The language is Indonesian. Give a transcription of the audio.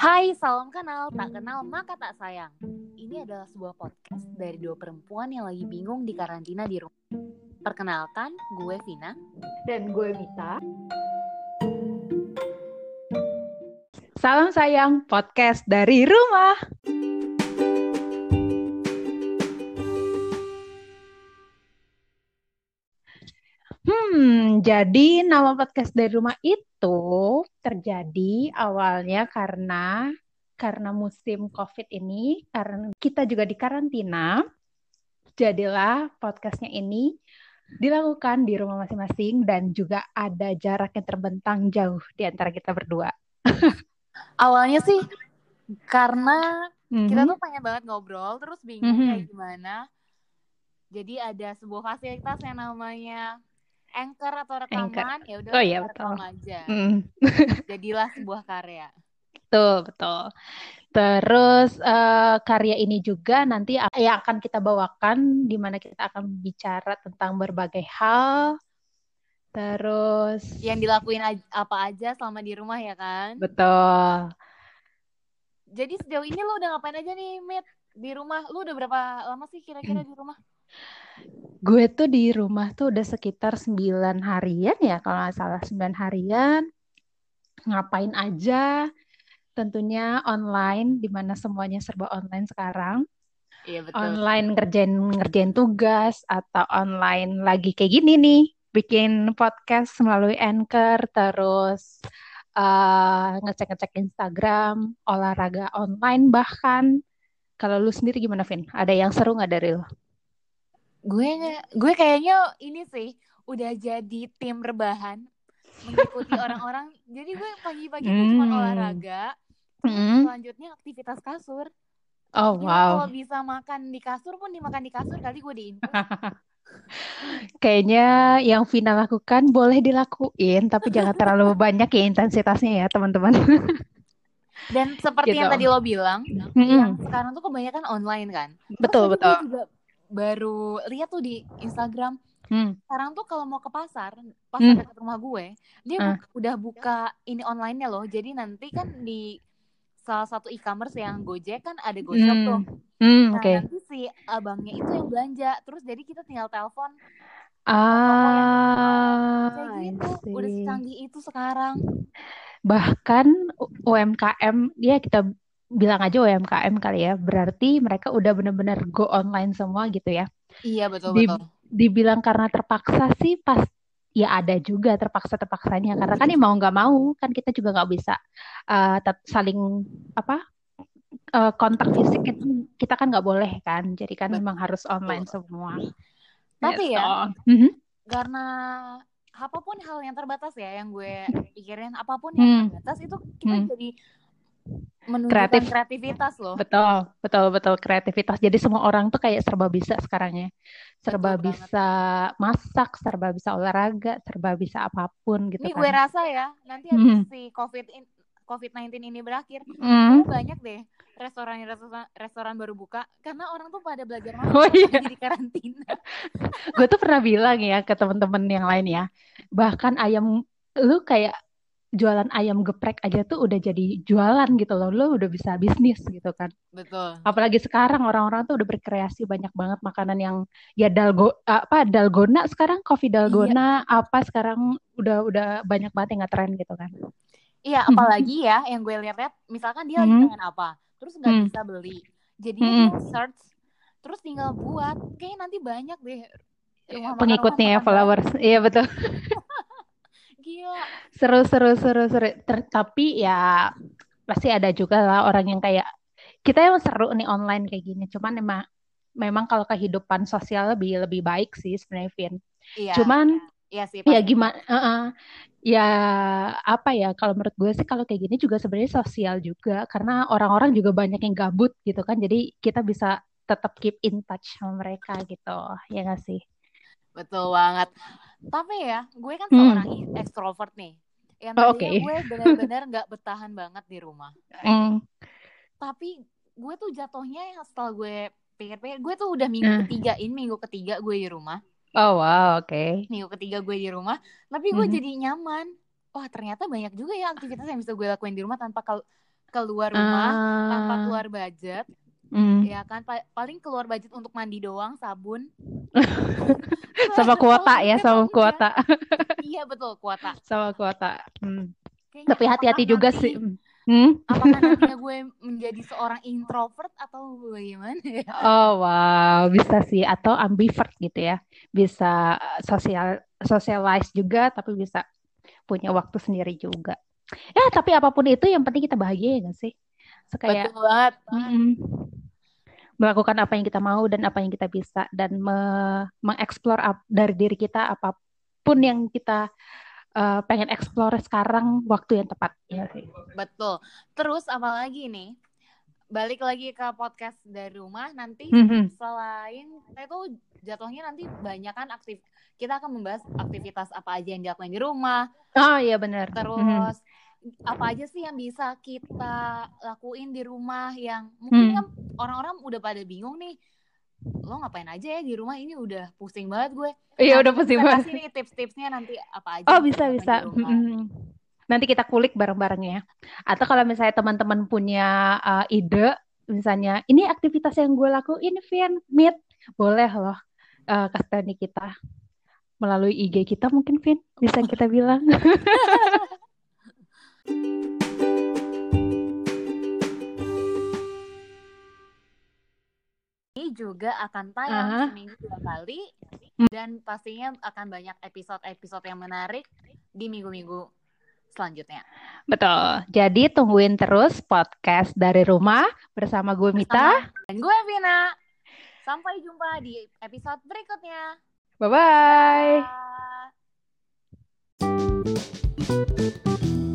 Hai, salam kenal, tak kenal maka tak sayang. Ini adalah sebuah podcast dari dua perempuan yang lagi bingung di karantina di rumah. Perkenalkan, gue Vina. Dan gue Mita. Salam sayang, podcast dari rumah. Hmm, jadi nama podcast dari rumah itu terjadi awalnya karena karena musim COVID ini, karena kita juga di karantina, jadilah podcastnya ini dilakukan di rumah masing-masing dan juga ada jarak yang terbentang jauh di antara kita berdua. Awalnya sih karena kita Mhm. tuh pengen banget ngobrol, terus bingung Mhm. kayak gimana. Jadi ada sebuah fasilitas yang namanya anchor atau rekaman, ya udah Oh iya, rekam betul. aja. Mm. Jadilah sebuah karya. Betul, betul. Terus eh, karya ini juga nanti yang akan kita bawakan di mana kita akan bicara tentang berbagai hal. Terus Yang dilakuin aj- apa aja selama di rumah ya kan? betul. Jadi sejauh ini lu udah ngapain aja nih, Mit? Di rumah, lu udah berapa lama sih kira-kira di rumah? Gue tuh di rumah tuh udah sekitar 9 harian ya kalau nggak salah 9 harian. Ngapain aja? Tentunya online di mana semuanya serba online sekarang. Iya betul. online ngerjain ngerjain tugas atau online lagi kayak gini nih bikin podcast melalui Anchor terus eh, ngecek-ngecek Instagram olahraga online bahkan kalau lu sendiri gimana Vin? Ada yang seru nggak dari lu? Gue gue kayaknya ini sih udah jadi tim rebahan mengikuti orang-orang. Jadi gue pagi-pagi tuh cuma Hmm. olahraga, terus Hmm. selanjutnya aktivitas kasur. Oh Gila wow, kalau bisa makan di kasur pun dimakan di kasur kali gue diinfus. kayaknya yang Vina lakukan boleh dilakuin tapi jangan terlalu banyak ya intensitasnya ya teman-teman. Dan seperti yang Gitu. tadi lo bilang, Mm-mm. yang sekarang tuh kebanyakan online kan. Terus Betul tadi betul. juga baru lihat tuh di Instagram Hmm. sekarang tuh kalau mau ke pasar, pasar Hmm. dekat rumah gue, dia Ah. bu- udah buka ini online-nya loh. Jadi nanti kan di salah satu e-commerce yang Gojek kan ada GoShop Hmm. tuh. Hmm, Nah, oke. nanti si abangnya itu yang belanja. Terus jadi kita tinggal telepon Ah, kayak gitu. Udah secanggih itu sekarang. Bahkan UMKM, ya kita bilang aja UMKM kali ya, berarti mereka udah benar-benar go online semua gitu ya. Iya, betul Di- betul. dibilang karena terpaksa sih pas ya ada juga terpaksa-terpaksanya karena kan ya mau nggak mau kan kita juga nggak bisa uh, saling apa uh, kontak fisik itu kita kan nggak boleh kan jadi kan Betul. memang harus online semua Tapi Gitu. ya, Mhm. karena apa pun hal yang terbatas ya yang gue pikirin, apa pun Hmm. yang terbatas itu kita Hmm. jadi menunjukkan Kreatif. kreativitas loh. Betul, betul, betul kreativitas. Jadi semua orang tuh kayak serba bisa sekarang ya. Serba Betul banget. bisa masak, serba bisa olahraga, serba bisa apa pun gitu gue kan. rasa ya, nanti Hmm. habis si COVID in, COVID-19 ini berakhir, Hmm. banyak deh restoran restoran restoran baru buka karena orang tuh pada belajar Oh masak iya. jadi karantina. Gue tuh pernah bilang ya ke temen-temen yang lain ya, bahkan ayam lu kayak jualan ayam geprek aja tuh udah jadi jualan gitu loh. Lu udah bisa bisnis gitu kan. Betul. Apalagi sekarang orang-orang tuh udah berkreasi banyak banget makanan yang ya dalgo apa dalgona sekarang coffee dalgona apa sekarang udah udah banyak banget yang ngetren gitu kan. Iya, apalagi ya yang gue lihat-lihat, misalkan dia lagi Hmm. pengen apa, terus nggak Hmm. bisa beli, Hmm. dia search, terus tinggal buat, kayaknya nanti banyak deh rumah makan Pengikutnya ya makan followers. Iya betul. Gila. Seru seru seru seru. Ter- tapi ya pasti ada juga lah orang yang kayak kita emang seru nih online kayak gini. Cuman emang memang kalau kehidupan sosial lebih lebih baik sih sebenarnya Vin. Iya, Cuman iya sih ya gimana ya apa ya kalau menurut gue sih kalau kayak gini juga sebenarnya sosial juga karena orang-orang juga banyak yang gabut gitu kan jadi kita bisa tetap keep in touch sama mereka gitu ya nggak sih Betul banget. Tapi ya, gue kan Hmm. seorang i- extrovert nih. Yang Oh, tadinya oke. gue benar-benar nggak bertahan banget di rumah. Hmm. Tapi gue tuh jatuhnya yang setelah gue pikir-pikir, gue tuh udah minggu Hmm. ketiga ini, minggu ketiga gue di rumah. oh wow oke Minggu ketiga gue di rumah. Tapi gue Mhm. jadi nyaman. Wah ternyata banyak juga ya aktivitas yang bisa gue lakuin di rumah tanpa kal- keluar rumah tanpa Ah, keluar budget, mm. ya kan Pa- paling keluar budget untuk mandi doang, sabun. Sama kuota ya, Selanjutnya sama kuota, Iya betul kuota. sama kuota. Hmm. Kayaknya Tapi hati-hati juga nanti- sih. Hmm? Apakah nantinya gue menjadi seorang introvert atau bagaimana ya? Oh wow, bisa sih atau ambivert gitu ya. Bisa uh, sosial socialize juga tapi bisa punya waktu sendiri juga. Ya, tapi apa pun itu yang penting kita bahagia ya nggak sih? So, kayak Betul banget. mm-mm, melakukan apa yang kita mau dan apa yang kita bisa dan me- mengeksplor dari diri kita apa pun yang kita uh, pengen eksplor sekarang waktu yang tepat ya sih. Betul. Terus apalagi nih? Balik lagi ke podcast dari rumah nanti Mhm. selain kita itu jatuhnya nanti banyak kan aktif kita akan membahas aktivitas apa aja yang dilakukan di rumah Oh iya benar. Terus apa aja sih yang bisa kita lakuin di rumah yang mungkin Hmm. kan orang-orang udah pada bingung nih lo ngapain aja ya di rumah ini udah pusing banget gue Iya Nah, udah pusing banget. kasih nih tips-tipsnya nanti apa aja Oh bisa bisa. di rumah. Mm-mm. Nanti kita kulik bareng-bareng ya. Atau kalau misalnya teman-teman punya uh, ide, misalnya ini aktivitas yang gue lakuin, Vin, Meet, boleh loh uh, kasih tahu kita melalui IG kita mungkin, Vin, bisa kita bilang. ini juga akan tayang Aha. seminggu dua kali dan pastinya akan banyak episode-episode yang menarik di minggu-minggu selanjutnya. Betul. Jadi tungguin terus podcast dari rumah bersama gue Mita. Bersama- Dan gue Vina. Sampai jumpa di episode berikutnya. Bye bye. Bye.